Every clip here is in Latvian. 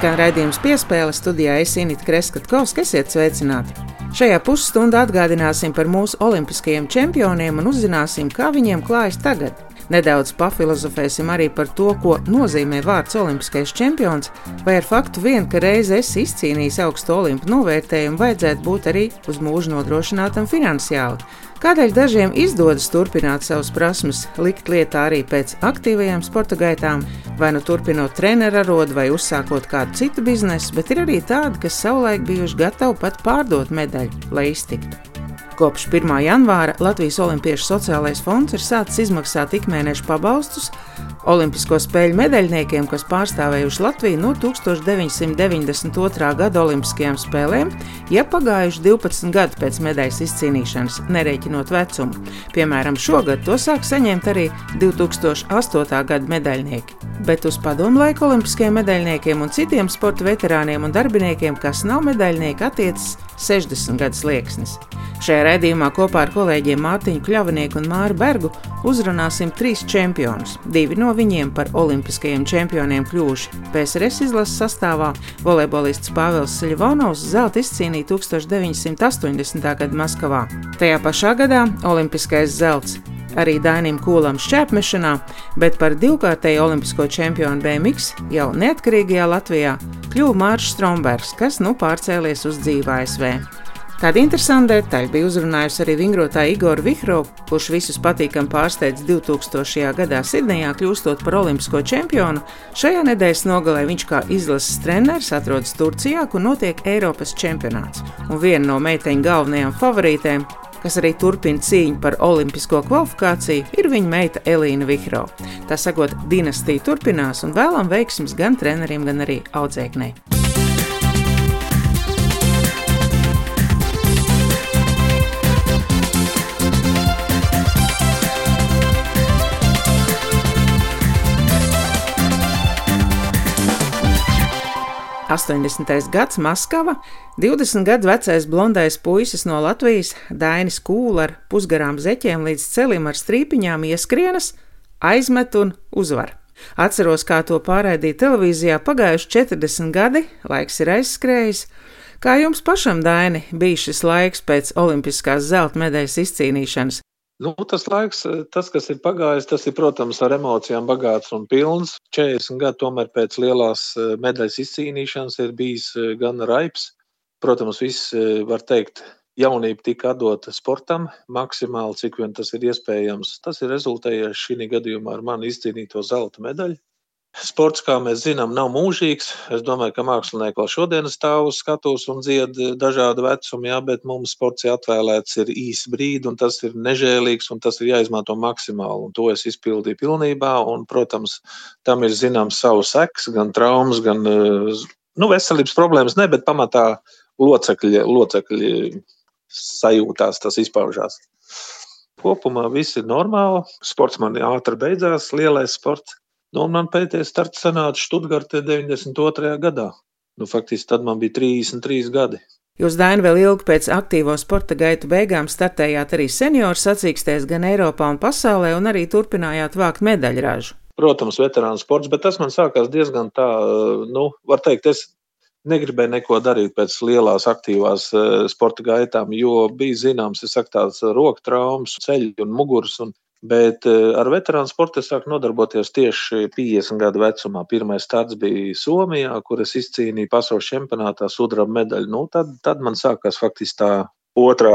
Skan raidījums piespēle studijā Esinita Kreskatkovska, esiet sveicināti! Šajā pusstundā atgādināsim par mūsu olimpiskajiem čempioniem un uzzināsim, kā viņiem klājas tagad. Nedaudz pafilozofēsim arī par to, ko nozīmē vārds olimpiskais čempions, vai ar faktu vien, ka reiz esi izcīnījis augstu olimpu novērtējumu, vajadzētu būt arī uz mūžu nodrošinātam finansiāli. Kādēļ dažiem izdodas turpināt savas prasmes, likt lietā arī pēc aktīvajām sporta gaitām, vai nu turpinot treneru arodu vai uzsākot kādu citu biznesu, bet ir arī tādi, kas savulaik bijuši gatavi pat pārdot medaļu, lai iztiktu. Kopš 1. janvāra Latvijas Olimpiešu sociālais fonds ir sācis izmaksāt ikmēneša pabalstus Olimpisko spēļu medaļniekiem, kas pārstāvējuši Latviju no 1992. gada Olimpiskajām spēlēm, ja pagājuši 12 gadi pēc medaļas izcīnīšanas, nerēķinot vecumu. Piemēram, šogad to sāk saņemt arī 2008. gada medaļnieki. Bet uz padomu laiku olimpiskajiem medaļniekiem un citiem sporta veterāniem un darbiniekiem, kas nav medaļnieki, attiecas 60 gadus liekas. Šajā raidījumā kopā ar kolēģiem Mārtiņu Kļavnieku un Māru Bergu uzrunāsim trīs čempionus. Divi no viņiem par olimpiskajiem čempioniem kļuvuši PSRS izlases sastāvā. Volejbolists Pāvils Siļvonovs zelta izcīnīja 1980. gada Maskavā. Tajā pašā gadā olimpiskais zelts arī Dainim Kūlam šķēpmešanā, bet par divkārtēju olimpisko čempionu BMX jau neatkarīgajā Latvijā kļuva Mārcis Strombergs, kas nu pārcēlies uz dzīvu ASV. Tāda interesanta detaļa bija uzrunājusi arī vingrotāja Igora Vihro, kurš visus patīkami pārsteidz 2000. gadā Sidnejā, kļūstot par olimpisko čempionu. Šajā nedēļas nogalē viņš kā izlases treneris atrodas Turcijā, kur notiek Eiropas čempionāts. Un viena no meiteņu galvenajām favorītēm kas arī turpina cīņu par olimpisko kvalifikāciju, ir viņa meita Elīna Vihro. Tā sakot, dinastija turpinās un vēlam veiksmus gan treneriem, gan arī audzēknei. 80. gads Maskava, 20 gadu vecais blondais puisis no Latvijas, Dainis Kūla ar pusgarām zeķiem līdz celim ar strīpiņām ieskrienas, aizmet un uzvar. Atceros, kā to pārraidīja televīzijā pagājuši 40 gadi, laiks ir aizskrējis. Kā jums pašam, Daini, bija šis laiks pēc Olimpiskās zelta medaļas izcīnīšanas? Nu, tas laiks, eh, tas, kas ir pagājis, tas ir, protams, ar emocijām bagāts un pilns. 40 gadi tomēr pēc lielās eh, medaļas izcīnīšanas ir bijis eh, gan raips. Protams, viss, var teikt, jaunība tika atdota sportam maksimāli, cik vien tas ir iespējams. Tas ir rezultējies šī gadījumā ar mani izcīnīto zelta medaļu. Sports, kā mēs zinām, nav mūžīgs. Es domāju, ka mākslinieki vēl šodien stāv uz skatuves un dzied dažādu vecumu, jā, bet mums sports ir atvēlēts ir īsts brīdi, un tas ir nežēlīgs, un tas ir jāizmanto maksimāli. Un to es izpildīju pilnībā, un, protams, tam ir zināms savu seks, gan traumas, gan nu, veselības problēmas, ne, bet pamatā locekļi, locekļi sajūtās, tas izpaužās. Kopumā viss ir normāli. Sports man ātri beidzās, lielais sports. Nu, man pēdējais starts sanāca Študgartē 92. gadā. Nu, faktiski tad man bija 33 gadi. Jūs, Daina, vēl ilgi pēc aktīvo sporta gaitu beigām startējāt arī senioru sacīkstēs gan Eiropā un pasaulē, un arī turpinājāt vākt medaļražu. Protams, veterānu sports, bet tas man sākās diezgan tā, nu, var teikt, es negribēju neko darīt pēc lielās aktīvās eh, sporta gaitām, jo bija zināms, es saku, tāds roka traumas, ceļu un muguras. Un Bet eh, ar veterānu sportu es sāku nodarboties tieši 50 gadu vecumā. Pirmais starts bija Somijā, kur es izcīnīju pasaules čempionātā sudraba medaļu. Nu, tad, tad man sākās faktiski tā otrā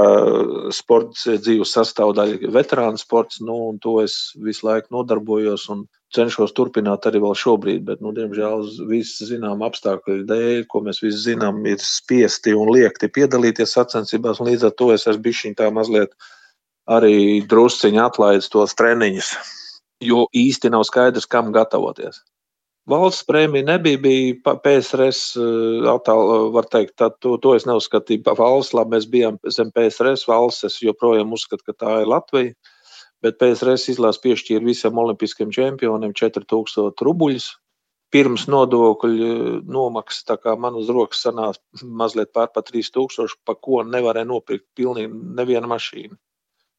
sporta dzīves sastāvdaļa - veterānu sports. Nu, to es visu laiku nodarbojos un cenšos turpināt arī vēl šobrīd. Bet, nu, diemžēl, visas zinām apstākļu dēļ, ko mēs visi zinām, ir spiesti un liekti piedalīties sacensībās. Līdz ar to es esmu bijis tā mazliet arī drusciņi atlaidis tos treniņus, jo īsti nav skaidrs, kam gatavoties. Valsts prēmija nebija, bija PSRS eh, attāl, var teikt, tā, to, to es neuzskatīju par valsts, labi, mēs bijām zem PSRS valsts, es joprojām uzskatu, ka tā ir Latvija, bet PSRS izlās piešķīra visiem olimpiskiem čempioniem 4000 rubuļus. Pirms nodokļu nomaksas, tā kā man uz rokas sanāca mazliet pār pa 3000, pa ko nevarēja nopirkt pilnīgi nevienu mašīnu.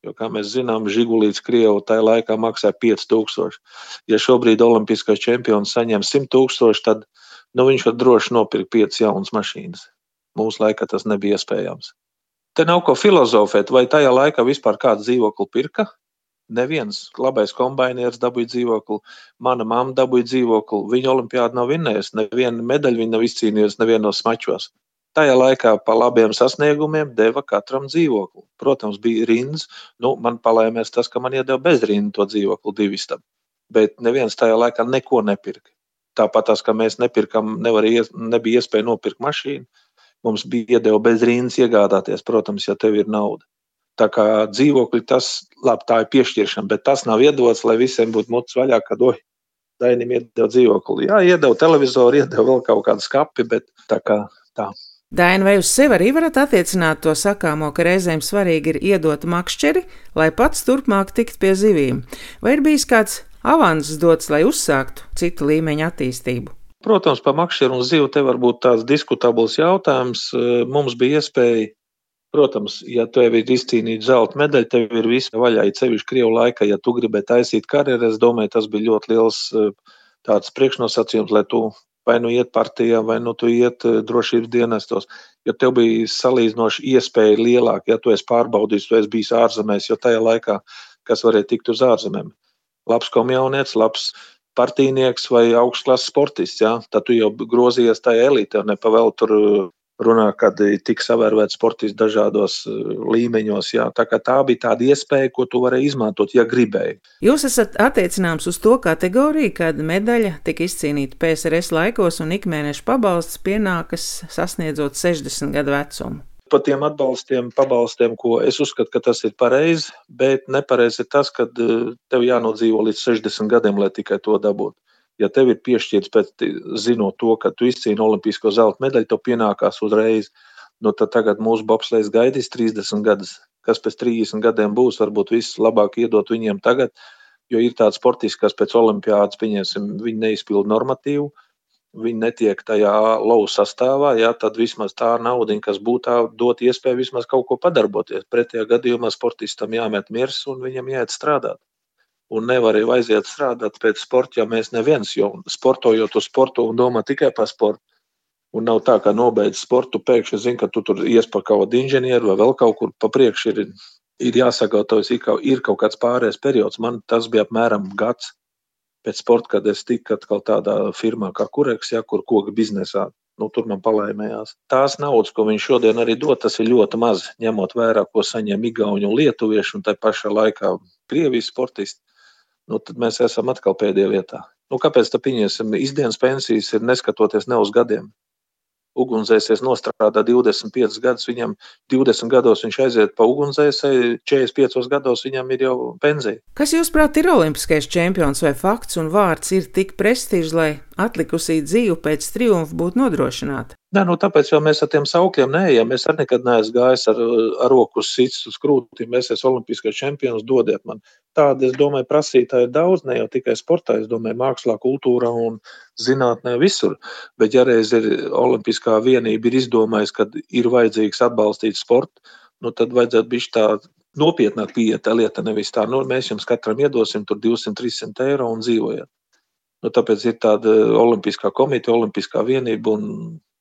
Jo, kā mēs zinām, Žigulīts Krievu tajā laikā maksāja 5000. Ja šobrīd olimpiskais čempions saņem 100 tūkstoši, tad nu, viņš var droši nopirkt piecas jaunas mašīnas. Mūsu laikā tas nebija iespējams. Te nav ko filozofēt, vai tajā laikā vispār kāds dzīvokli pirka. Neviens labais kombainieris dabūja dzīvokli, mana mamma dabūja dzīvokli. Viņa olimpiādu nav vinnējusi, nevienu medaļu viņa nav izcīnījusi nevienos mačos. Tajā laikā par labiem sasniegumiem deva katram dzīvokli. Protams, bija rindas. Nu, man palēmēs tas, ka man iedeva bez rindas to dzīvokli divistam. Bet neviens tajā laikā neko nepirka. Tāpat tās, ka mēs nepirkam, nevarēja, nebija iespēja nopirkt mašīnu. Mums bija iedeva bez rindas iegādāties, protams, ja tev ir nauda. Tā kā dzīvokļi, tas labi, tā ir piešķiršana, bet tas nav iedots, lai visiem būtu mutes vaļā, kad oi, Dainim iedeva dzīvokli. Jā, iedeva televizoru, iedeva vēl kaut kādu skapi, bet tā kā tā. Daina, vai uz sevi arī varat attiecināt to sakāmo, ka reizēm svarīgi ir iedot makšķeri, lai pats turpmāk tikt pie zivīm? Vai ir bijis kāds avans dots, lai uzsāktu citu līmeņu attīstību? Protams, par makšķeru un zivu te var būt tāds diskutabls jautājums. Mums bija iespēja Protams, ja tev ir izcīnīta zelta medaļa, tev ir viss vaļā. Ir sevišķi krievu laikā, ja tu gribēji taisīt karjeru, es domāju, tas bija ļoti liels eh, tāds priekšnosacījums, lai tu vai nu iet partijā, vai nu tu iet eh, drošības dienestos. Jo tev bija salīdzinoši iespēja lielāka, ja tu esi pārbaudījis, tu esi bijis ārzemēs, jo tajā laikā, kas varēja tikt uz ārzemēm. Labs komjaunietis, labs partijnieks vai augstklases sportists, ja? tad tu jau grozījies tajā elitē, nepavēl tur runā, kad tika savērvēts sportisti dažādos eh, līmeņos. Jā. Tā, tā bija tāda iespēja, ko tu vari izmantot, ja gribēji. Jūs esat attiecināms uz to kategoriju, kad medaļa tika izcīnīta PSRS laikos un ikmēneša pabalsts pienākas sasniedzot 60 gadu vecumu. Par tiem atbalstiem, pabalstiem, ko es uzskatu, ka tas ir pareizi, bet nepareizi ir tas, ka eh, tev jānodzīvo līdz 60 gadiem, lai tikai to dabūtu ja tev ir piešķirts pēc zinot to, ka tu izcīni olimpisko zelta medaļu, tev pienākās uzreiz. Nu, tad tagad mūsu bobslēgs gaidīs 30 gadus. Kas pēc 30 gadiem būs, varbūt viss labāk iedot viņiem tagad, jo ir tāds sportists, kas pēc olimpiādas, pieņemsim, viņi neizpilda normatīvu, viņi netiek tajā lauva sastāvā, jā, tad vismaz tā nauda, kas būtu, dot iespēju vismaz kaut ko padarboties. Pretējā gadījumā sportistam jāmet miers un viņam jāiet strādāt un nevar arī aiziet strādāt pēc sporta, ja mēs neviens, jo sportojot uz sportu un domā tikai par sportu. Un nav tā, ka nobeidz sportu, pēkšņi zina, ka tu tur ies pa kaut kādu inženieru vai vēl kaut kur pa priekšu. Ir, ir jāsagatavojas, ir, ir kaut kāds pārējais periods. Man tas bija apmēram gads pēc sporta, kad es tiku atkal tādā firmā kā Kureks, ja, kur koka biznesā. Nu, tur man palaimējās. Tās naudas, ko viņš šodien arī dod, tas ir ļoti maz, ņemot vērā, ko saņem Igauni un Lietuvieši, un tā pašā laikā Krievijas sportisti nu, tad mēs esam atkal pēdējā vietā. Nu, kāpēc tā pieņemsim? Izdienas pensijas ir neskatoties ne uz gadiem. Ugunsdzēsies nostrādā 25 gadus, viņam 20 gados viņš aiziet pa ugunsdzēsēju, 45 gados viņam ir jau pensija. Kas, jūsuprāt, ir olimpiskais čempions vai fakts un vārds ir tik prestižs, lai atlikusī dzīve pēc triumfa būtu nodrošināta? Nē, nu, tāpēc jau mēs ar tiem saukļiem neejam. Es arī nekad neesmu gājis ar, ar roku sits uz krūtīm. Es esmu olimpiskais čempions, dodiet man. Tāda, es domāju, prasītāji ir daudz, ne jau tikai sportā, es domāju, mākslā, kultūrā un zinātnē visur. Bet, ja reiz ir olimpiskā vienība ir izdomājusi, ka ir vajadzīgs atbalstīt sportu, nu, tad vajadzētu būt tā nopietnāk pieiet tā lieta. Nevis tā, nu, mēs jums katram iedosim 200-300 eiro un dzīvojiet. Nu, tāpēc ir tāda olimpiskā komiteja, olimpiskā vienība un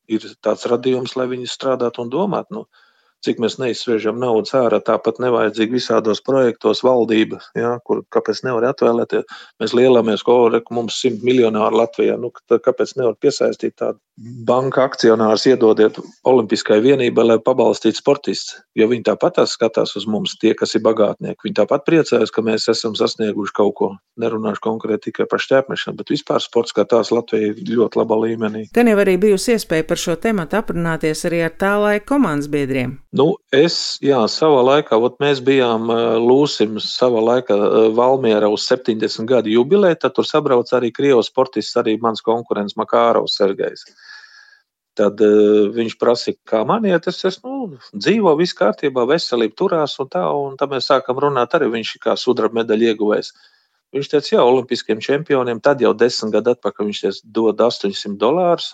ir tāds radījums, lai viņi strādātu un domātu. Nu, cik mēs neizsviežam naudu ārā, tāpat nevajadzīgi visādos projektos valdība, ja, kur kāpēc nevar atvēlēties. Mēs lielamies, ko mums simt miljonāri Latvijā, nu, kāpēc nevar piesaistīt tādu banka akcionārus iedodiet Olimpiskai vienībai, lai pabalstītu sportistus. Jo viņi tāpat skatās uz mums, tie, kas ir bagātnieki. Viņi tāpat priecājas, ka mēs esam sasnieguši kaut ko. Nerunāšu konkrēti tikai par šķērsmešanu, bet vispār sports kā tās Latvija ir ļoti labā līmenī. Gan jau arī bijusi iespēja par šo tēmu aprunāties arī ar tā laika komandas biedriem. Nu, es, jā, savā laikā, ot, mēs bijām Lūsim, savā laikā Valmiera uz 70 gadu jubileju, tad tur sabrauc arī Krievijas sportists, arī mans konkurents Makārovs Sergejs. Tad uh, viņš prasīja, kā man iet, es esmu nu, dzīvo, viss kārtībā, veselība turās un tā. Un tad mēs sākam runāt arī viņš kā sudraba medaļu ieguvējs. Viņš teica, jā, olimpiskiem čempioniem, tad jau desmit gadu atpakaļ viņš teica, dod 800 dolārus.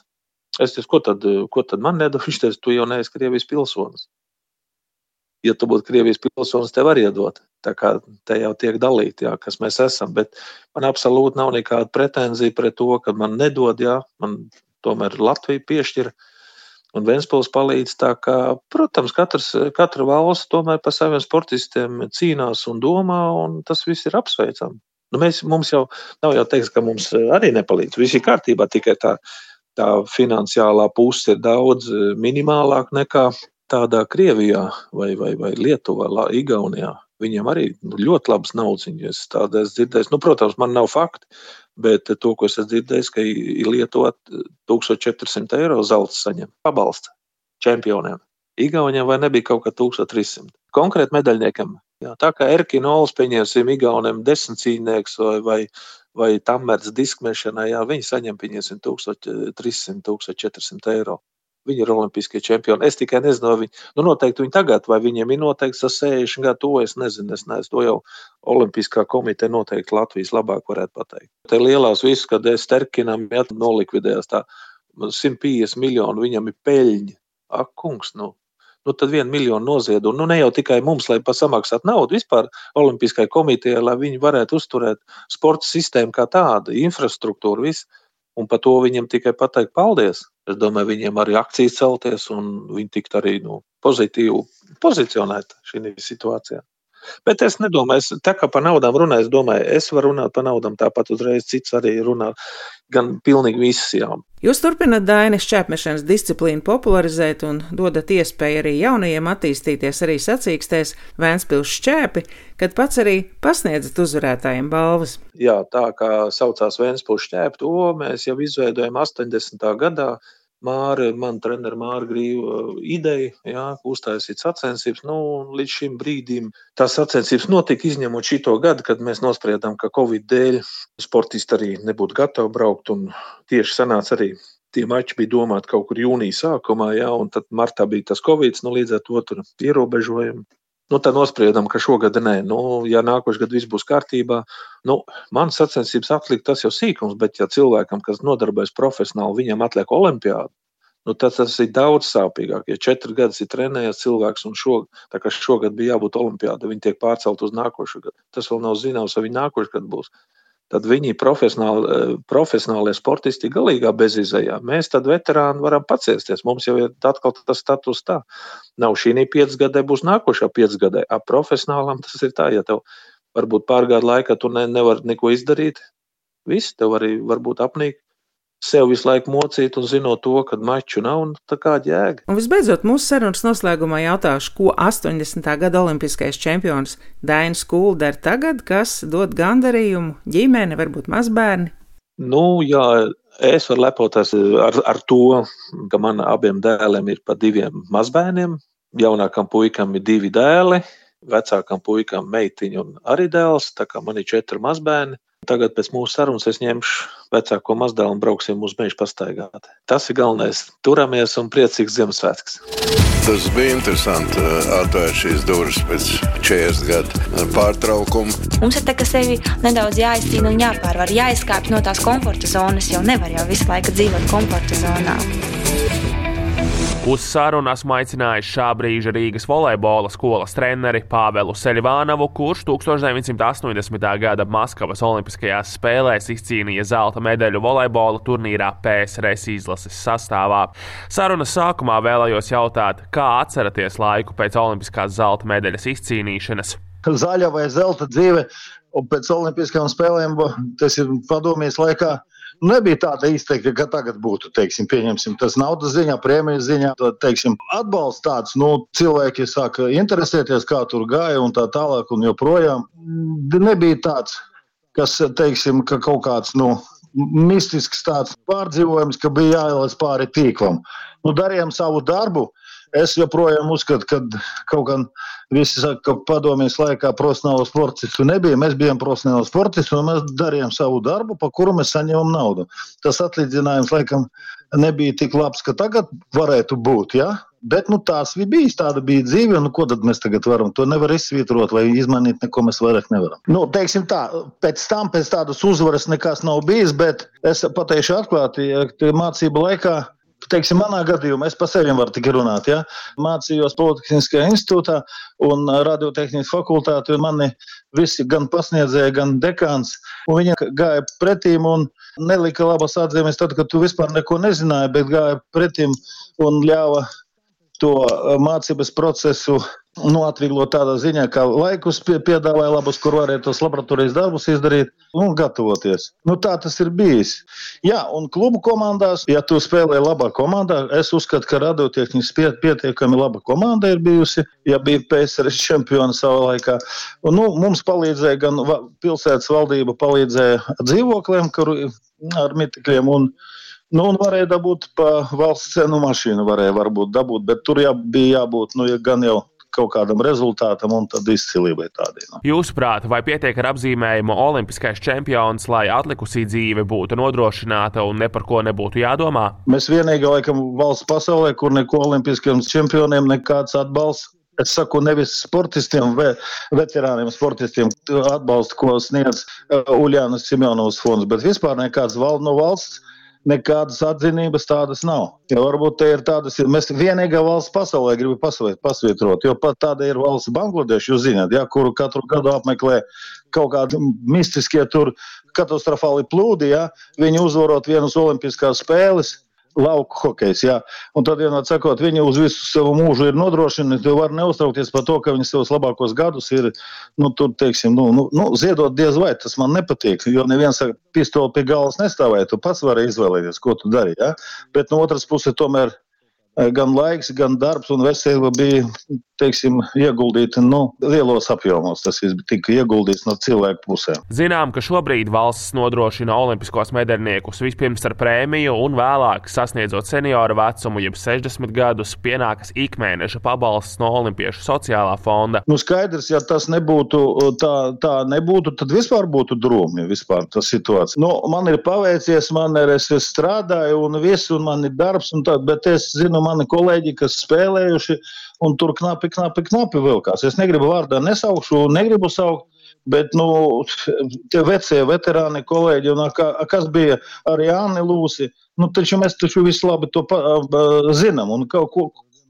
Es teicu, ko tad, ko tad man nedod? Viņš teica, tu jau neesi Krievijas pilsonis. Ja tu būtu Krievijas pilsonis, tev arī iedot. Tā kā te jau tiek dalīti, jā, kas mēs esam. Bet man absolūti nav nekāda pretenzija pret to, ka man nedod, jā, man tomēr Latvija piešķira. Un Vēnspils palīdz tā, ka, protams, katrs, katra valsts tomēr par saviem sportistiem cīnās un domā, un tas viss ir apsveicami. Nu, mēs, mums jau nav jau teiks, ka mums arī nepalīdz. Viss ir kārtībā, tikai tā, tā finansiālā puse ir daudz minimālāka nekā tādā Krievijā vai, vai, vai Lietuvā, Igaunijā. Viņiem arī nu, ļoti labs naudas. Es tādu esmu dzirdējis. Nu, protams, man nav fakti, bet to, ko es esmu dzirdējis, ka Lietuva 1400 eiro zelta saņem pabalstu čempioniem. Igauniem vai nebija kaut kā 1300. Konkrēti medaļniekam. Jā, tā kā Erkina Olas pieņemsim Igauniem desmitcīnieks vai, vai, vai Tammerts diskmešanai, jā, viņi saņem pieņemsim 1300, 1400 eiro. Viņi ir olimpiskie čempioni. Es tikai nezinu, viņi, nu noteikti viņi tagad, vai viņiem ir noteikts tas 60 gadu, to es nezinu. Es neesmu to jau Olimpiskā komiteja noteikti Latvijas labāk varētu pateikt. Te lielās viss, kad es terkinam, ja nolikvidējās tā 150 miljonu, viņam ir peļņi. Ak, kungs, nu, nu tad vienu miljonu noziedu. Nu, ne jau tikai mums, lai samaksātu naudu, vispār Olimpiskajai komitejai, lai viņi varētu uzturēt sporta sistēmu kā tādu, infrastruktūru, visu. Un par to viņam tikai pateikt paldies. Es domāju, viņiem arī akcijas celties, un viņi tikt arī nu, pozitīvi pozicionēti šajā situācijā. Bet es nedomāju, es, tā kā par naudām runāju, es domāju, es varu runāt par naudām, tāpat uzreiz cits arī runā. Gan pilnīgi visas jā. Jūs turpināt Dainas čēpmešanas disciplīnu popularizēt un dodat iespēju arī jaunajiem attīstīties arī sacīkstēs Vēnspils šķēpi, kad pats arī pasniedzat uzvarētājiem balvas. Jā, tā kā saucās Vēnspils šķēpi, to mēs jau izveidojam 80. gadā. Māra, man treneris Māra Grīva ideja, jā, uztaisīt sacensības. Nu, līdz šim brīdim tās sacensības notika, izņemot šito gadu, kad mēs nospriedām, ka Covid dēļ sportisti arī nebūtu gatavi braukt. Tieši sanāca arī tie mači bija domāti kaut kur jūnija sākumā, jā, un tad martā bija tas Covid, nu, līdz ar to tur ierobežojumi. Nu, tad nospriedām, ka šogad nē, nu, ja nākošais gads viss būs kārtībā, nu, man sacensības atlikt tas jau sīkums, bet ja cilvēkam, kas nodarbojas profesionāli, viņam atliek olimpiādu, nu, tad tas ir daudz sāpīgāk. Ja četri gadus ir trenējies cilvēks un šo, šogad bija jābūt olimpiādai, viņi tiek pārcelt uz nākošo gadu. Tas vēl nav zināms, vai viņi nākošais gads būs tad viņi profesionāli, eh, profesionālie sportisti ir galīgā bezizējā. Mēs tad veterāni varam paciesties. Mums jau ir atkal tas status tā. Nav šī piecgadē, būs nākošā piecgadē. Ap profesionālam tas ir tā, ja tev varbūt pārgādu laikā tu ne, nevar neko izdarīt, viss tev arī varbūt apnīk sev visu laiku mocīt un zinot to, ka maču nav un tā kā jēga. Un visbeidzot, mūsu sarunas noslēgumā jautāšu, ko 80. gada olimpiskais čempions Dainis Kūls dara tagad, kas dod gandarījumu ģimene, varbūt mazbērni? Nu, jā, es varu lepoties ar, ar to, ka man abiem dēliem ir pa diviem mazbērniem. Jaunākam puikam ir divi dēli, vecākam puikam meitiņa un arī dēls, tā kā man ir četri mazbērni. Tagad pēc mūsu sarunas es ņemšu vecāko mazdēlu un brauksim uz mežu pastaigāt. Tas ir galvenais. Turamies un priecīgs Ziemassvētks. Tas bija interesanti uh, atvērt šīs durvis pēc 40 gadu pārtraukuma. Mums ir tā, ka sevi nedaudz jāizcīna un jāpārvar, jāizkāpj no tās komforta zonas, jo nevar jau visu laiku dzīvot komforta zonā. Uz sarunu esmu aicinājis šā brīža Rīgas volejbola skolas treneri Pāvelu Seļvānovu, kurš 1980. gada Maskavas Olimpiskajās spēlēs izcīnīja zelta medaļu volejbola turnīrā PSRS izlases sastāvā. Sarunas sākumā vēlējos jautāt, kā atceraties laiku pēc Olimpiskās zelta medaļas izcīnīšanas? Zaļa vai zelta dzīve, pēc Olimpiskajām spēlēm tas ir padomjas laikā nebija tāda izteikta, ka tagad būtu, teiksim, pieņemsim, tas naudas ziņā, prēmijas ziņā, tad, teiksim, atbalsts tāds, nu, cilvēki sāka interesēties, kā tur gāja un tā tālāk un joprojām. Nebija tāds, kas, teiksim, ka kaut kāds, nu, mistisks tāds pārdzīvojums, ka bija jāielaiž pāri tīklam. Nu, darījām savu darbu. Es joprojām uzskatu, ka kaut gan Visi saka, ka padomjas laikā profesionāla sportistu nebija. Mēs bijām profesionāli sportisti un mēs darījām savu darbu, pa kuru mēs saņēmām naudu. Tas atlīdzinājums laikam nebija tik labs, ka tagad varētu būt. Ja? Bet nu, tās bija bijis, tāda bija dzīve. Nu, ko tad mēs tagad varam? To nevar izsvītrot vai izmainīt, neko mēs vairāk nevaram. Nu, teiksim tā, pēc tam, pēc tādas uzvaras nekas nav bijis, bet es pateikšu atklāti, ja mācību laikā teiksim, manā gadījumā, es par sevi varu tikai runāt, ja? mācījos Politehniskajā institūtā un radiotehnikas fakultātē, mani visi gan pasniedzēja, gan dekāns, viņi gāja pretīm un nelika labas atzīmes tad, kad tu vispār neko nezināji, bet gāja pretīm un ļāva to mācības procesu nu, atvieglot tādā ziņā, ka laikus piedāvāja labus, kur varēja tos laboratorijas darbus izdarīt un gatavoties. Nu, tā tas ir bijis. Jā, un klubu komandās, ja tu spēlē labā komandā, es uzskatu, ka radiotehniski pie, pietiekami laba komanda ir bijusi, ja bija PSRS čempioni savā laikā. Un, nu, mums palīdzēja gan pilsētas valdība, palīdzēja dzīvokliem, kuru ar mitikļiem un Nu, un varēja dabūt pa valsts cenu mašīnu, varēja varbūt dabūt, bet tur jā, bija jābūt nu, ja gan jau kaut kādam rezultātam un tad izcilībai tādai. No. Jūsuprāt, vai pietiek ar apzīmējumu Olimpiskais čempions, lai atlikusī dzīve būtu nodrošināta un ne par ko nebūtu jādomā? Mēs vienīgi laikam valsts pasaulē, kur neko Olimpiskiem čempioniem nekāds atbalsts Es saku, nevis sportistiem, ve, veterāniem sportistiem atbalstu, ko sniedz uh, Uljānas Simjonovas fonds, bet vispār nekāds val, no valsts nekādas atzinības tādas nav. Ja varbūt te ir tādas, mēs vienīgā valsts pasaulē gribam pasvietrot, jo pat tāda ir valsts Bangladeša, jūs zināt, ja, kuru katru gadu apmeklē kaut kādi mistiskie tur katastrofāli plūdi, ja, viņi uzvarot vienas olimpiskās spēles lauku hokejs. Jā. Un tad, vienot sakot, viņi uz visu savu mūžu ir nodrošināti. Tu vari neuztraukties par to, ka viņi savus labākos gadus ir, nu, tur, teiksim, nu, nu, nu, ziedot diez vai. Tas man nepatīk, jo neviens ar pistoli pie galvas nestāvēja. Tu pats vari izvēlēties, ko tu dari. Ja? Bet no otras puses, tomēr gan laiks, gan darbs un veselība bija teiksim, ieguldīti nu, lielos apjomos. Tas tika ieguldīts no cilvēku pusēm. Zinām, ka šobrīd valsts nodrošina olimpiskos medaļniekus vispirms ar prēmiju, un vēlāk, sasniedzot senioru vecumu, jeb 60 gadus, pienākas ikmēneša pabalsts no Olimpiešu sociālā fonda. Nu, skaidrs, ja tas nebūtu tā, tā nebūtu, tad vispār būtu drūmi vispār tā situācija. Nu, man ir paveicies, man ir, es, es strādāju un viss, un man ir darbs, un tā, bet es zinu, mani kolēģi, kas spēlējuši, un tur knapi, knapi, knapi vilkās. Es negribu vārdā nesaukšu, negribu saukt. Bet nu, tie vecie veterāni, kolēģi, un kā, kas bija ar Jāni Lūsi, nu, taču mēs taču visu labi to pa, zinām. Un ko,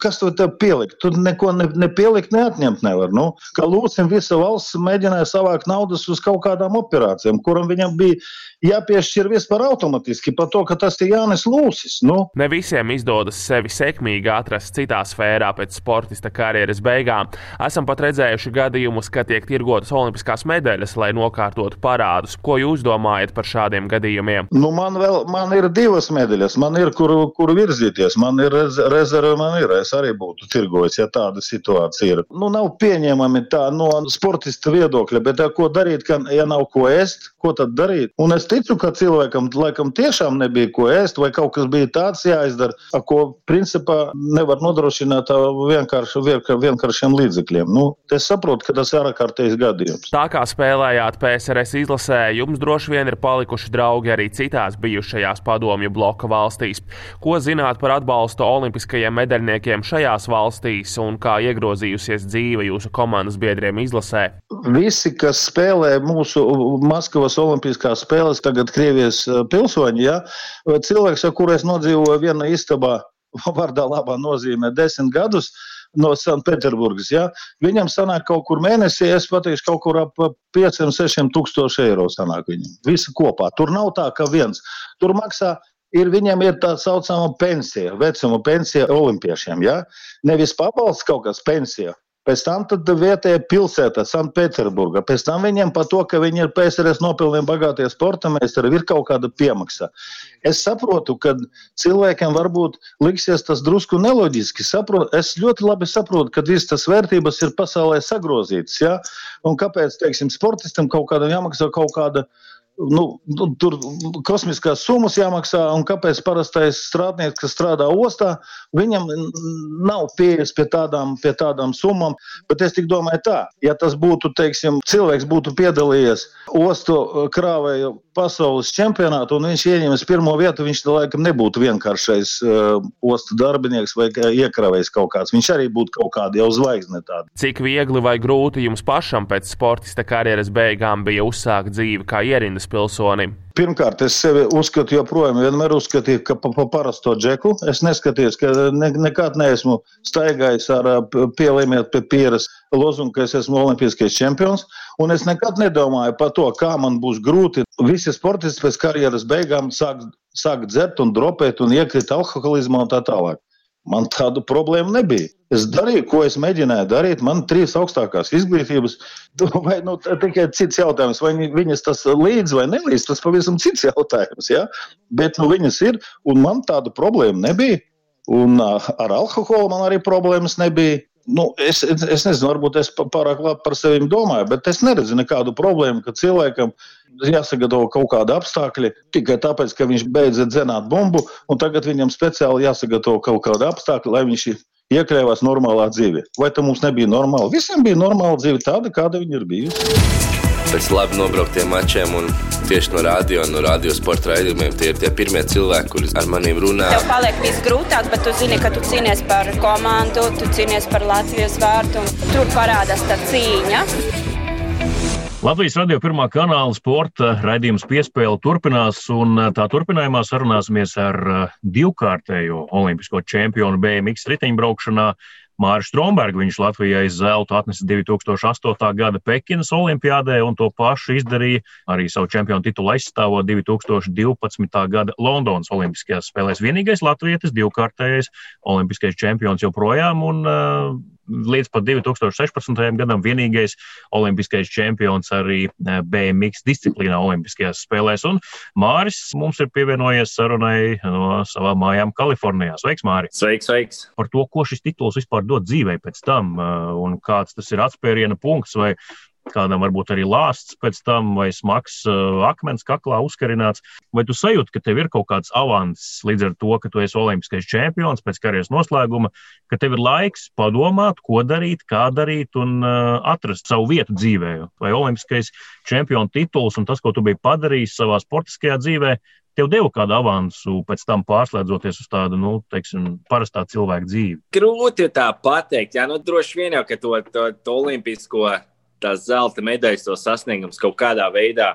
kas to tev pielikt? Tur neko ne, ne pielikt, neatņemt nevar. Nu, kā Lūcim visa valsts mēģināja savākt naudas uz kaut kādām operācijām, kuram viņam bija jāpiešķir vispār automātiski par to, ka tas ir Jānis Lūsis. Nu. Ne visiem izdodas sevi sekmīgi atrast citā sfērā pēc sportista karjeras beigām. Esam pat redzējuši gadījumus, ka tiek tirgotas olimpiskās medaļas, lai nokārtotu parādus. Ko jūs domājat par šādiem gadījumiem? Nu, man, vēl, man ir divas medaļas, man ir kur, kur virzīties, man ir rezerve, man ir. Es es arī būtu tirgojis, ja tāda situācija ir. Nu, nav pieņemami tā no sportista viedokļa, bet ko darīt, ka, ja nav ko ēst, ko tad darīt? Un es ticu, ka cilvēkam laikam tiešām nebija ko ēst, vai kaut kas bija tāds jāizdara, ko principā nevar nodrošināt vienkārši, vienkāršiem līdzekļiem. Nu, es saprotu, ka tas ir ārkārtējs gadījums. Tā kā spēlējāt PSRS izlasē, jums droši vien ir palikuši draugi arī citās bijušajās padomju bloka valstīs. Ko zināt par atbalstu olimpiskajiem medaļniekiem notikumiem šajās valstīs un kā iegrozījusies dzīve jūsu komandas biedriem izlasē? Visi, kas spēlē mūsu Maskavas Olimpiskās spēles, tagad Krievijas eh, pilsoņi, ja, cilvēks, ar kuru es nodzīvoju vienā istabā, vārdā labā nozīmē desmit gadus, no Sanktpēterburgas. Ja? Viņam sanāk kaut kur mēnesī, es pateikšu, kaut kur ap 5-6 tūkstoši eiro sanāk viņam. Visi kopā. Tur nav tā, ka viens. Tur maksā ir viņam ir tā saucama pensija, vecuma pensija olimpiešiem. Ja? Nevis pabalsts kaut kas pensija. Pēc tam vietējā pilsēta, Sanktpēterburga. Pēc tam viņiem par to, ka viņi ir PSRS nopelnījumi bagātie sporta meistari, ir kaut kāda piemaksa. Es saprotu, ka cilvēkiem varbūt liksies tas drusku neloģiski. Saprot, es ļoti labi saprotu, ka visas tas vērtības ir pasaulē sagrozītas. Ja? Un kāpēc, teiksim, sportistam kaut kādam jāmaksā kaut kāda nu, nu, tur kosmiskās summas jāmaksā, un kāpēc parastais strādnieks, kas strādā ostā, viņam nav pieejas pie tādām, pie tādām summām. Bet es domāju, tā, ja tas būtu, teiksim, cilvēks būtu piedalījies ostu krāvēju pasaules čempionātā, un viņš ieņems pirmo vietu, viņš laikam nebūtu vienkāršais uh, ostu darbinieks vai iekrāvējs kaut kāds. Viņš arī būtu kaut kāda jau zvaigzne. Tāda. Cik viegli vai grūti jums pašam pēc sportista karjeras beigām bija uzsākt dzīvi kā ierindas pilsonim? Pirmkārt, es sevi uzskatu, joprojām vienmēr uzskatīju, ka pa, pa parasto džeku es neskatījos, ka ne, nekad neesmu staigājis ar pielīmēt pie pieras lozungu, ka es esmu olimpiskais čempions. Un es nekad nedomāju par to, kā man būs grūti. Visi sportisti pēc karjeras beigām sāk, sāk dzert un dropēt un iekrīt alkoholizmā un tā tālāk. Man tādu problēmu nebija. Es darīju, ko es mēģināju darīt. Man ir trīs augstākās izglītības. Vai nu, tikai cits jautājums, vai viņas tas līdz vai nelīdz, tas pavisam cits jautājums. Ja? Bet nu, viņas ir, un man tādu problēmu nebija. Un ar alkoholu man arī problēmas nebija. Nu, es, es, es nezinu, varbūt es pārāk labi par sevi domāju, bet es neredzu nekādu problēmu, ka cilvēkam jāsagatavo kaut kādi apstākļi tikai tāpēc, ka viņš beidza dzenāt bumbu, un tagad viņam speciāli jāsagatavo kaut kādi apstākļi, lai viņš iekļāvās normālā dzīvē. Vai tā mums nebija normāla? Visiem bija normāla dzīve, tāda, kāda viņa ir bijusi pēc labi nobrauktiem mačiem un tieši no radio, no radio sporta raidījumiem. Tie ir tie pirmie cilvēki, kuriem ar maniem runā. Tev paliek viss grūtāk, bet tu zini, ka tu cīnies par komandu, tu cīnies par Latvijas vārtu un tur parādās tā cīņa. Latvijas radio pirmā kanāla sporta raidījums piespēle turpinās, un tā turpinājumā sarunāsimies ar divkārtējo olimpisko čempionu BMX riteņbraukšanā Māris Strombergs. Viņš Latvijai zeltu atnesa 2008. gada Pekinas Olimpiādē, un to pašu izdarīja arī savu čempionu titulu aizstāvot 2012. gada Londonas Olimpiskajās spēlēs. Vienīgais latvietis, divkārtējais olimpiskais čempions joprojām. Un, uh, līdz pat 2016. gadam vienīgais olimpiskais čempions arī eh, BMX disciplīnā Olimpiskajās spēlēs. Un Māris mums ir pievienojies sarunai no savām mājām Kalifornijā. Sveiks, Māris! Sveiks, sveiks! Par to, ko šis tituls vispār dod dzīvei pēc tam eh, un kāds tas ir atspēriena punkts vai kādam varbūt arī lāsts pēc tam, vai smags uh, akmens kaklā uzkarināts. Vai tu sajūti, ka tev ir kaut kāds avans līdz ar to, ka tu esi olimpiskais čempions pēc karjeras noslēguma, ka tev ir laiks padomāt, ko darīt, kā darīt un uh, atrast savu vietu dzīvē. Vai olimpiskais čempiona tituls un tas, ko tu biji padarījis savā sportiskajā dzīvē, tev deva kādu avansu, pēc tam pārslēdzoties uz tādu, nu, teiksim, parastā cilvēka dzīvi? Grūti tā pateikt, jā, nu, droši vien jau, ka to, to, to olimpisko tās zelta medaļas, to sasniegums kaut kādā veidā,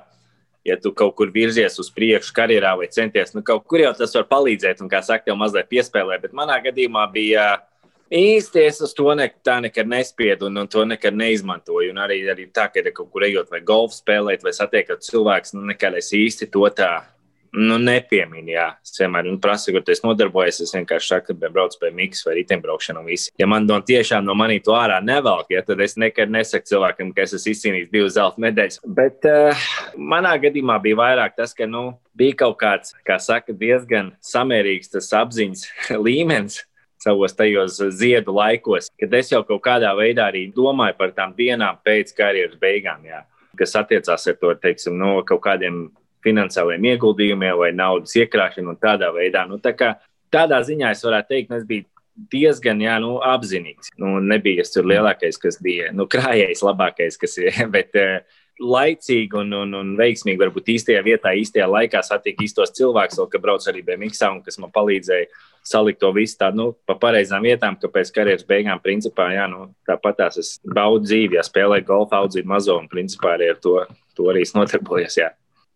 ja tu kaut kur virzies uz priekšu karjerā vai centies, nu kaut kur jau tas var palīdzēt un, kā saka, tev mazliet piespēlē. Bet manā gadījumā bija īsti es uz to ne, tā nekad nespiedu un, un to nekad neizmantoju. Un arī, arī tā, ka kaut kur ejot vai golfu spēlēt vai satiekot cilvēks, nu nekad es īsti to tā Nu, nepieminu, jā. Es vienmēr nu, prasu, kur es nodarbojos. Es vienkārši saku, ka braucu pie Mikls vai riteņbraukšana un viss. Ja man no tiešām no manī to ārā nevelk, ja, tad es nekad nesaku cilvēkam, ka es esmu izcīnījis divas zelta medaļas. Bet uh, manā gadījumā bija vairāk tas, ka nu, bija kaut kāds, kā saka, diezgan samērīgs tas apziņas līmenis savos tajos ziedu laikos, kad es jau kaut kādā veidā arī domāju par tām dienām pēc karjeras beigām, jā, kas attiecās ar to, teiksim, no kaut kādiem finansiāliem ieguldījumiem vai naudas iekrāšanu un tādā veidā. Nu, tā kā, tādā ziņā es varētu teikt, nu, es biju diezgan jā, nu, apzinīgs. Nu, nebija tur lielākais, kas bija nu, krājējis, labākais, kas ir. Bet, uh, laicīgi un, un, un veiksmīgi, varbūt īstajā vietā, īstajā laikā satikt īstos cilvēkus, vēl, ka brauc arī BMX, un kas man palīdzēja salikt to visu tādu nu, pa pareizām vietām, ka pēc karjeras beigām, principā, jā, nu, tāpat tās es baudu dzīvi, ja spēlēju golfu, audzinu mazo, un principā arī ar to, to arī es notarbojos. Jā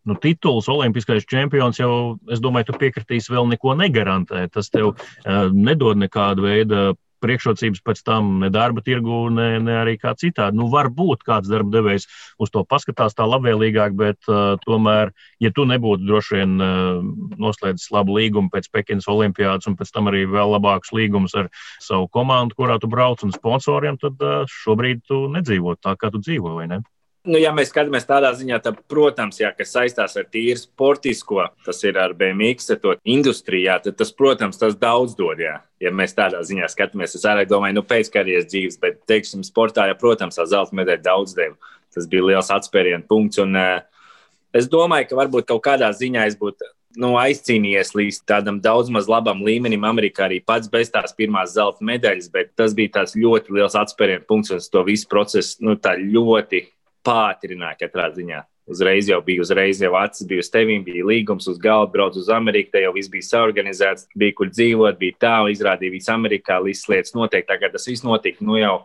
nu, tituls, olimpiskais čempions jau, es domāju, tu piekritīsi, vēl neko negarantē. Tas tev uh, nedod nekādu veidu priekšrocības pēc tam ne darba tirgu, ne, ne arī kā citādi. Nu, varbūt kāds darba devējs uz to paskatās tā labvēlīgāk, bet uh, tomēr, ja tu nebūtu droši vien uh, noslēdzis labu līgumu pēc Pekinas olimpiādas un pēc tam arī vēl labākus līgumus ar savu komandu, kurā tu brauc un sponsoriem, tad uh, šobrīd tu nedzīvo tā, kā tu dzīvo, vai ne? Nu, ja mēs skatāmies tādā ziņā, tad, protams, jā, kas saistās ar tīru sportisko, tas ir ar BMX, ar to industrijā, tad tas, protams, tas daudz dod. Jā. Ja mēs tādā ziņā skatāmies, es arī domāju, nu, pēc karjeras dzīves, bet, teiksim, sportā, ja, protams, tā zelta medaļa daudz deva. Tas bija liels atspērienu punkts. Un, uh, es domāju, ka varbūt kaut kādā ziņā es būtu nu, aizcīnījies līdz tādam daudz maz labam līmenim. Amerikā arī pats bez tās pirmās zelta medaļas, bet tas bija tāds ļoti liels atspērienu punkts un to visu procesu nu, ļoti pātrināja katrā ziņā. Uzreiz jau bija, uzreiz jau acis bija uz tevīm, bija līgums uz galda, brauc uz Ameriku, te jau viss bija saorganizēts, bija kur dzīvot, bija tālu, izrādīja visu Amerikā, visas lietas notiek. Tagad tas viss notika nu, jau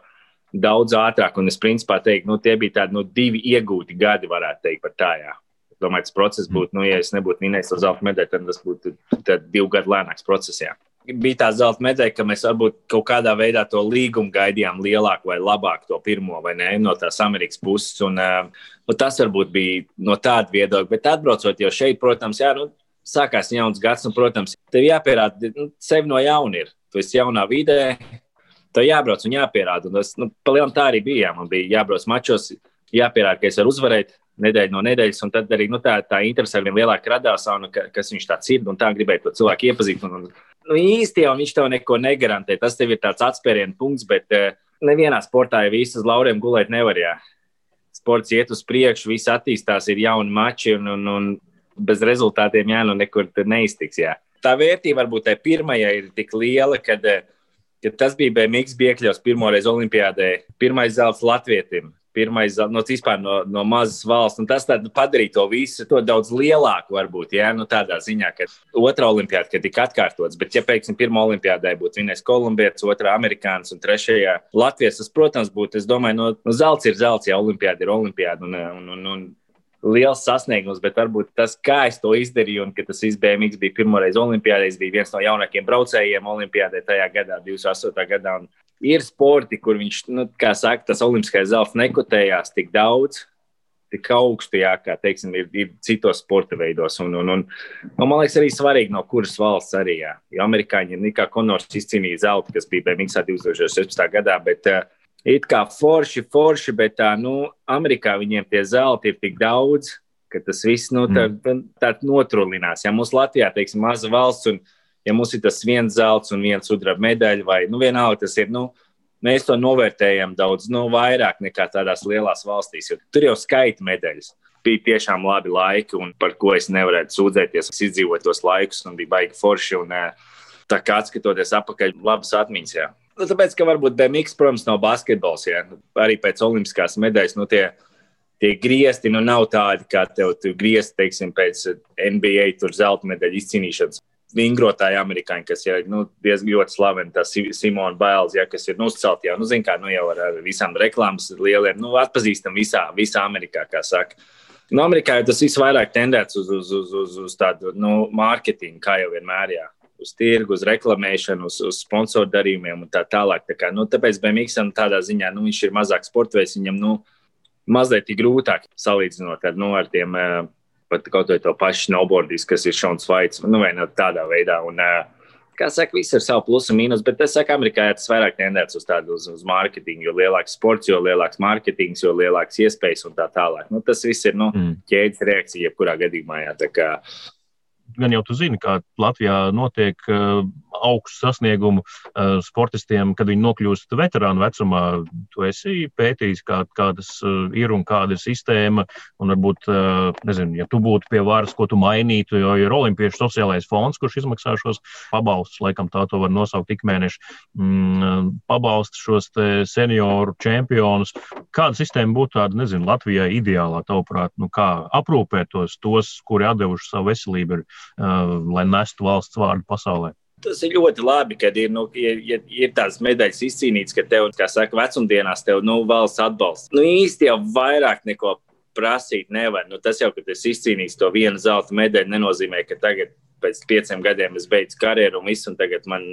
daudz ātrāk, un es principā teiktu, nu, tie bija tādi nu, divi iegūti gadi, varētu teikt, par tā. Jā. Domāju, tas process būtu, nu, ja es nebūtu minējis to zelta medaļu, tad tas būtu divu gadu lēnāks process. Jā. Bija tā zelta medaļa, ka mēs varbūt kaut kādā veidā to līgumu gaidījām lielāku vai labāku, to pirmo vai ne, no tās Amerikas puses. Un, nu, tas varbūt bija no tāda viedokļa, bet atbraucot jau šeit, protams, jā, nu, sākās jauns gads, un, protams, tev jāpierāda nu, sevi no jauna. Ir. Tu esi jaunā vidē, tev jābrauc un jāpierāda. Un tas, nu, palielam tā arī bija. Jā. Man bija jābrauc mačos, jāpierāda, ka es varu uzvarēt nedēļu no nedēļas, un tad arī nu, tā, tā interese ar vien lielāk radās, un, ka, kas viņš tāds ir, un tā gribēja to cilvēku iepazīt. Un, un, nu, īsti jau viņš tev neko negarantē. Tas tev ir tāds atspērienu punkts, bet uh, nevienā sportā jau visas lauriem gulēt nevar. Jā. Sports iet uz priekšu, viss attīstās, ir jauni mači, un, un, un bez rezultātiem jā, nu nekur neiztiks. Jā. Tā vērtība varbūt tai pirmajai ir tik liela, ka, eh, ka tas bija BMX iekļauts pirmoreiz Olimpijādē, pirmais zelts Latvijam pirmais no, vispār no, no mazas valsts. Un tas padarīja to visu to daudz lielāku, varbūt, ja? nu, tādā ziņā, ka otrā olimpiāda, kad tika atkārtots, bet, ja, piemēram, pirmā olimpiādē būtu vinnējis kolumbietis, otrā amerikānis un trešajā Latvijas, tas, protams, būtu, es domāju, no, no zelts ir zelts, ja olimpiāda ir olimpiāda. Un, un, un, un, liels sasniegums, bet varbūt tas, kā es to izdarīju, un ka tas izbēmīgs bija pirmoreiz Olimpijādē, es biju viens no jaunākajiem braucējiem Olimpijādē tajā gadā, 28. gadā. Un ir sporti, kur viņš, nu, kā saka, tas olimpiskais zelts nekotējās tik daudz, tik augstu, jā, kā teiksim, ir, ir citos sporta veidos. Un, un, un, un man liekas, arī svarīgi, no kuras valsts arī. Jā. Jo amerikāņi ir kā Konors izcīnīja zeltu, kas bija BMX 2016. gadā. Bet, uh, It kā forši, forši, bet tā, nu, Amerikā viņiem tie zelti ir tik daudz, ka tas viss nu, tā, mm. tā, notrulinās. Ja mums Latvijā, teiksim, maza valsts, un ja mums ir tas viens zelts un viens sudraba medaļa, vai nu, vienalga tas ir. Nu, Mēs to novērtējam daudz nu, vairāk nekā tādās lielās valstīs. Tur jau skaita medaļas. Bija tiešām labi laiki, un par ko es nevarēju sūdzēties. Es izdzīvoju tos laikus, un bija baigi forši. Un, tā kā skatoties atpakaļ, labas atmiņas. Jā. Nu, tāpēc, ka varbūt BMX, protams, nav basketbols. Jā. Arī pēc olimpiskās medaļas nu, tie, tie griezti nu, nav tādi, kā tev griezti, teiksim, pēc NBA zelta medaļu izcīnīšanas vingrotāji amerikāņi, kas ir nu, diezgan ļoti slaveni, tas Simona Bails, ja, kas ir uzcelti jau, nu, zin, kā, nu, jau ar, ar visām reklāmas lieliem, nu, atpazīstam visā, visā Amerikā, kā saka. Nu, Amerikā tas viss vairāk tendēts uz, uz, uz, uz, uz tādu nu, mārketingu, kā jau vienmēr. Jā. Uz tirgu, uz reklamēšanu, uz, uz sponsoru darījumiem un tā tālāk. Tā kā, nu, tāpēc BMX tādā ziņā nu, viņš ir mazāk sportveids, viņam nu, mazliet grūtāk salīdzinot ar, nu, ar tiem uh, pat kaut vai to pašu snowboardīs, kas ir šauns vaids, nu, vai ne tādā veidā. Un, kā saka, viss ir savu plusu un mīnus, bet es saku, Amerikā tas vairāk tendēts uz tādu uz, uz mārketingu, jo lielāks sports, jo lielāks mārketings, jo lielāks iespējas un tā tālāk. Nu, tas viss ir nu, mm. ķēdes reakcija, jebkurā gadījumā. Jā, gan jau tu zini, kā Latvijā notiek augstu sasniegumu uh, sportistiem, kad viņi nokļūst veterānu vecumā. Tu esi pētījis, kā, kādas uh, ir un kāda ir sistēma, un varbūt, nezinu, ja tu būtu pie varas, ko tu mainītu, jo ir Olimpiešu sociālais fonds, kurš izmaksā šos pabalstus, laikam tā to var nosaukt ik mēneši, mm, pabalstu šos senioru čempionus. Kāda sistēma būtu tāda, nezinu, Latvijai ideālā, tavuprāt, nu, kā aprūpēt tos, tos, kuri atdevuši savu veselību, ir Uh, lai nestu valsts vārdu pasaulē. Tas ir ļoti labi, kad ir, nu, ir, ir, ir tādas medaļas izcīnītas, ka tev, kā saka, vecumdienās tev nu, valsts atbalsts. Nu, īsti jau vairāk neko prasīt nevar. Nu, tas jau, ka es izcīnīju to vienu zelta medaļu, nenozīmē, ka tagad pēc pieciem gadiem es beidzu karjeru un visu, un tagad man,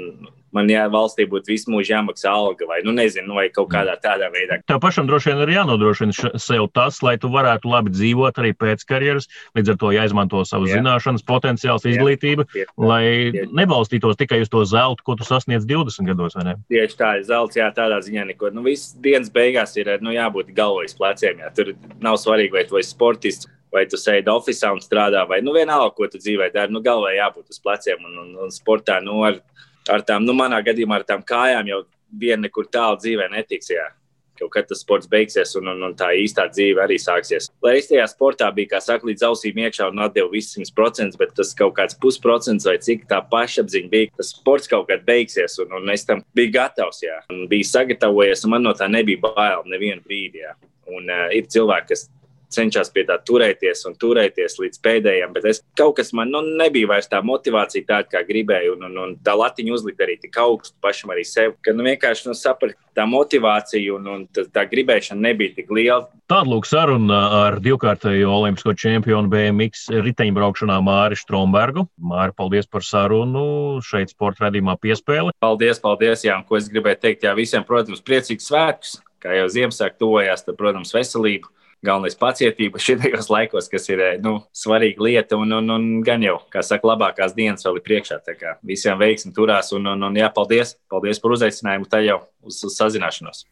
man jā, valstī būtu visu mūžu jāmaksā alga vai, nu, nezinu, vai kaut kādā tādā veidā. Tev pašam droši vien ir jānodrošina sev tas, lai tu varētu labi dzīvot arī pēc karjeras, līdz ar to jāizmanto savas jā. zināšanas, potenciāls, izglītība, jā, jā, lai jā. nebalstītos tikai uz to zeltu, ko tu sasniedz 20 gados, vai ne? Tieši tā, zelts, jā, tādā ziņā neko. Nu, viss dienas beigās ir, nu, jābūt galvas pleciem, jā. Tur nav svarīgi, vai tu esi sportists vai tu sēdi oficiālā un strādā, vai nu vienalga, ko tu dzīvē dari. Nu, galvā jābūt uz pleciem un, un, un sportā. Nu, ar, ar tām, nu, manā gadījumā ar tām kājām jau viena nekur tālu dzīvē netiks. Jā. Kaut kad tas sports beigsies, un, un, un tā īstā dzīve arī sāksies. Lai es tajā sportā biju, kā saka, līdz ausīm iekšā un atdevu visus 100%, bet tas kaut kāds pusprocents vai cik tā pašapziņa bija, tas sports kaut kad beigsies, un, un es tam biju gatavs, jā. Un biju sagatavojies, un man no tā nebija bail nevienu brīdi, jā. Un uh, ir cilvēki, kas cenšas pie tā turēties un turēties līdz pēdējiem. Bet es, kaut kas man nu, nebija vairs tā motivācija tāda, kā gribēju, un, un, un tā latiņa uzlikt arī tik augstu pašam arī sev, ka nu, vienkārši nu, saprast, tā motivācija un, un tā, tā gribēšana nebija tik liela. Tāda lūk saruna ar divkārtējo olimpisko čempionu BMX riteņbraukšanā Māri Strombergu. Māri, paldies par sarunu šeit sporta redzījumā piespēli. Paldies, paldies, jā, un ko es gribēju teikt, jā, visiem, protams, priecīgs svētkus, kā jau Ziemassvētku tuvojās, tad, protams, veselību galvenais pacietība šajos laikos, kas ir nu, svarīga lieta. Un, un, un gan jau, kā saka, labākās dienas vēl ir priekšā. Visiem veiksmi turās un, un, un jā, paldies, paldies par uzaicinājumu. Tā jau uz, uz sazināšanos.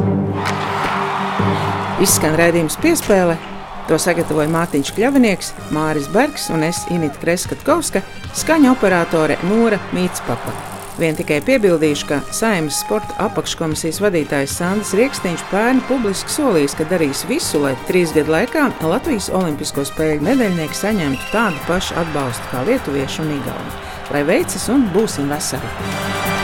Izskan redzējums piespēle. To sagatavoja Mārtiņš Kļavinieks, Māris Bergs un es Inita Kreskatkovska, skaņa operātore Nora Mītspapa. Vien tikai piebildīšu, ka Saimnes sporta apakškomisijas vadītājs Sandrs Rieksniņš pērn publiski solījis, ka darīs visu, lai trīs gadu laikā Latvijas Olimpisko spēļu medaļnieki saņemtu tādu pašu atbalstu kā lietuvieši un igauni. Lai veicas un būsim veseli!